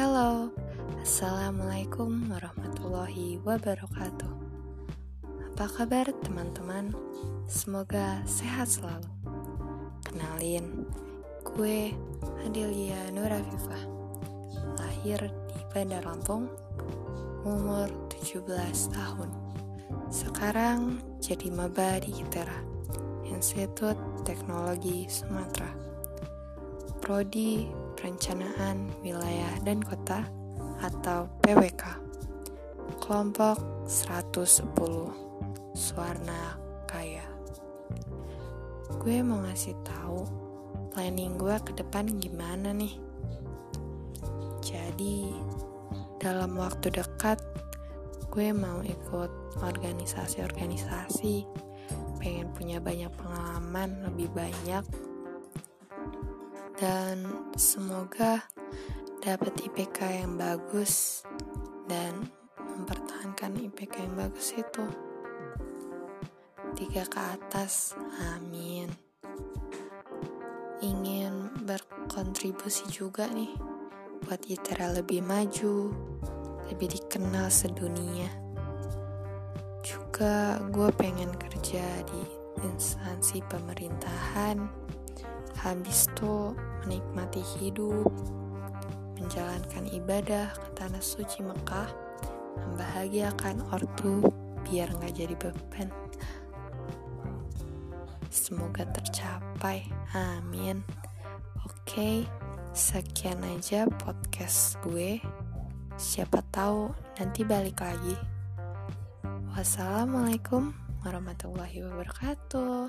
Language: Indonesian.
Halo, Assalamualaikum warahmatullahi wabarakatuh. Apa kabar teman-teman? Semoga sehat selalu. Kenalin, gue Adelia Nurafifa. Lahir di Bandar Lampung, umur 17 tahun. Sekarang jadi maba di ITERA, Institut Teknologi Sumatera. Prodi Perencanaan Wilayah dan Kota atau PWK kelompok 110 Suarna Kaya. Gue mau ngasih tahu planning gue ke depan gimana nih. Jadi dalam waktu dekat gue mau ikut organisasi-organisasi. Pengen punya banyak pengalaman lebih banyak dan semoga dapat IPK yang bagus dan mempertahankan IPK yang bagus itu. Tiga ke atas amin. Ingin berkontribusi juga nih buat ITERA lebih maju lebih dikenal sedunia. Juga gue pengen kerja di instansi pemerintahan. Habis itu menikmati hidup menjalankan ibadah ke tanah suci Mekah, membahagiakan ortu biar nggak jadi beban. Semoga tercapai, amin. Oke, sekian aja podcast gue. Siapa tahu nanti balik lagi. Wassalamualaikum warahmatullahi wabarakatuh.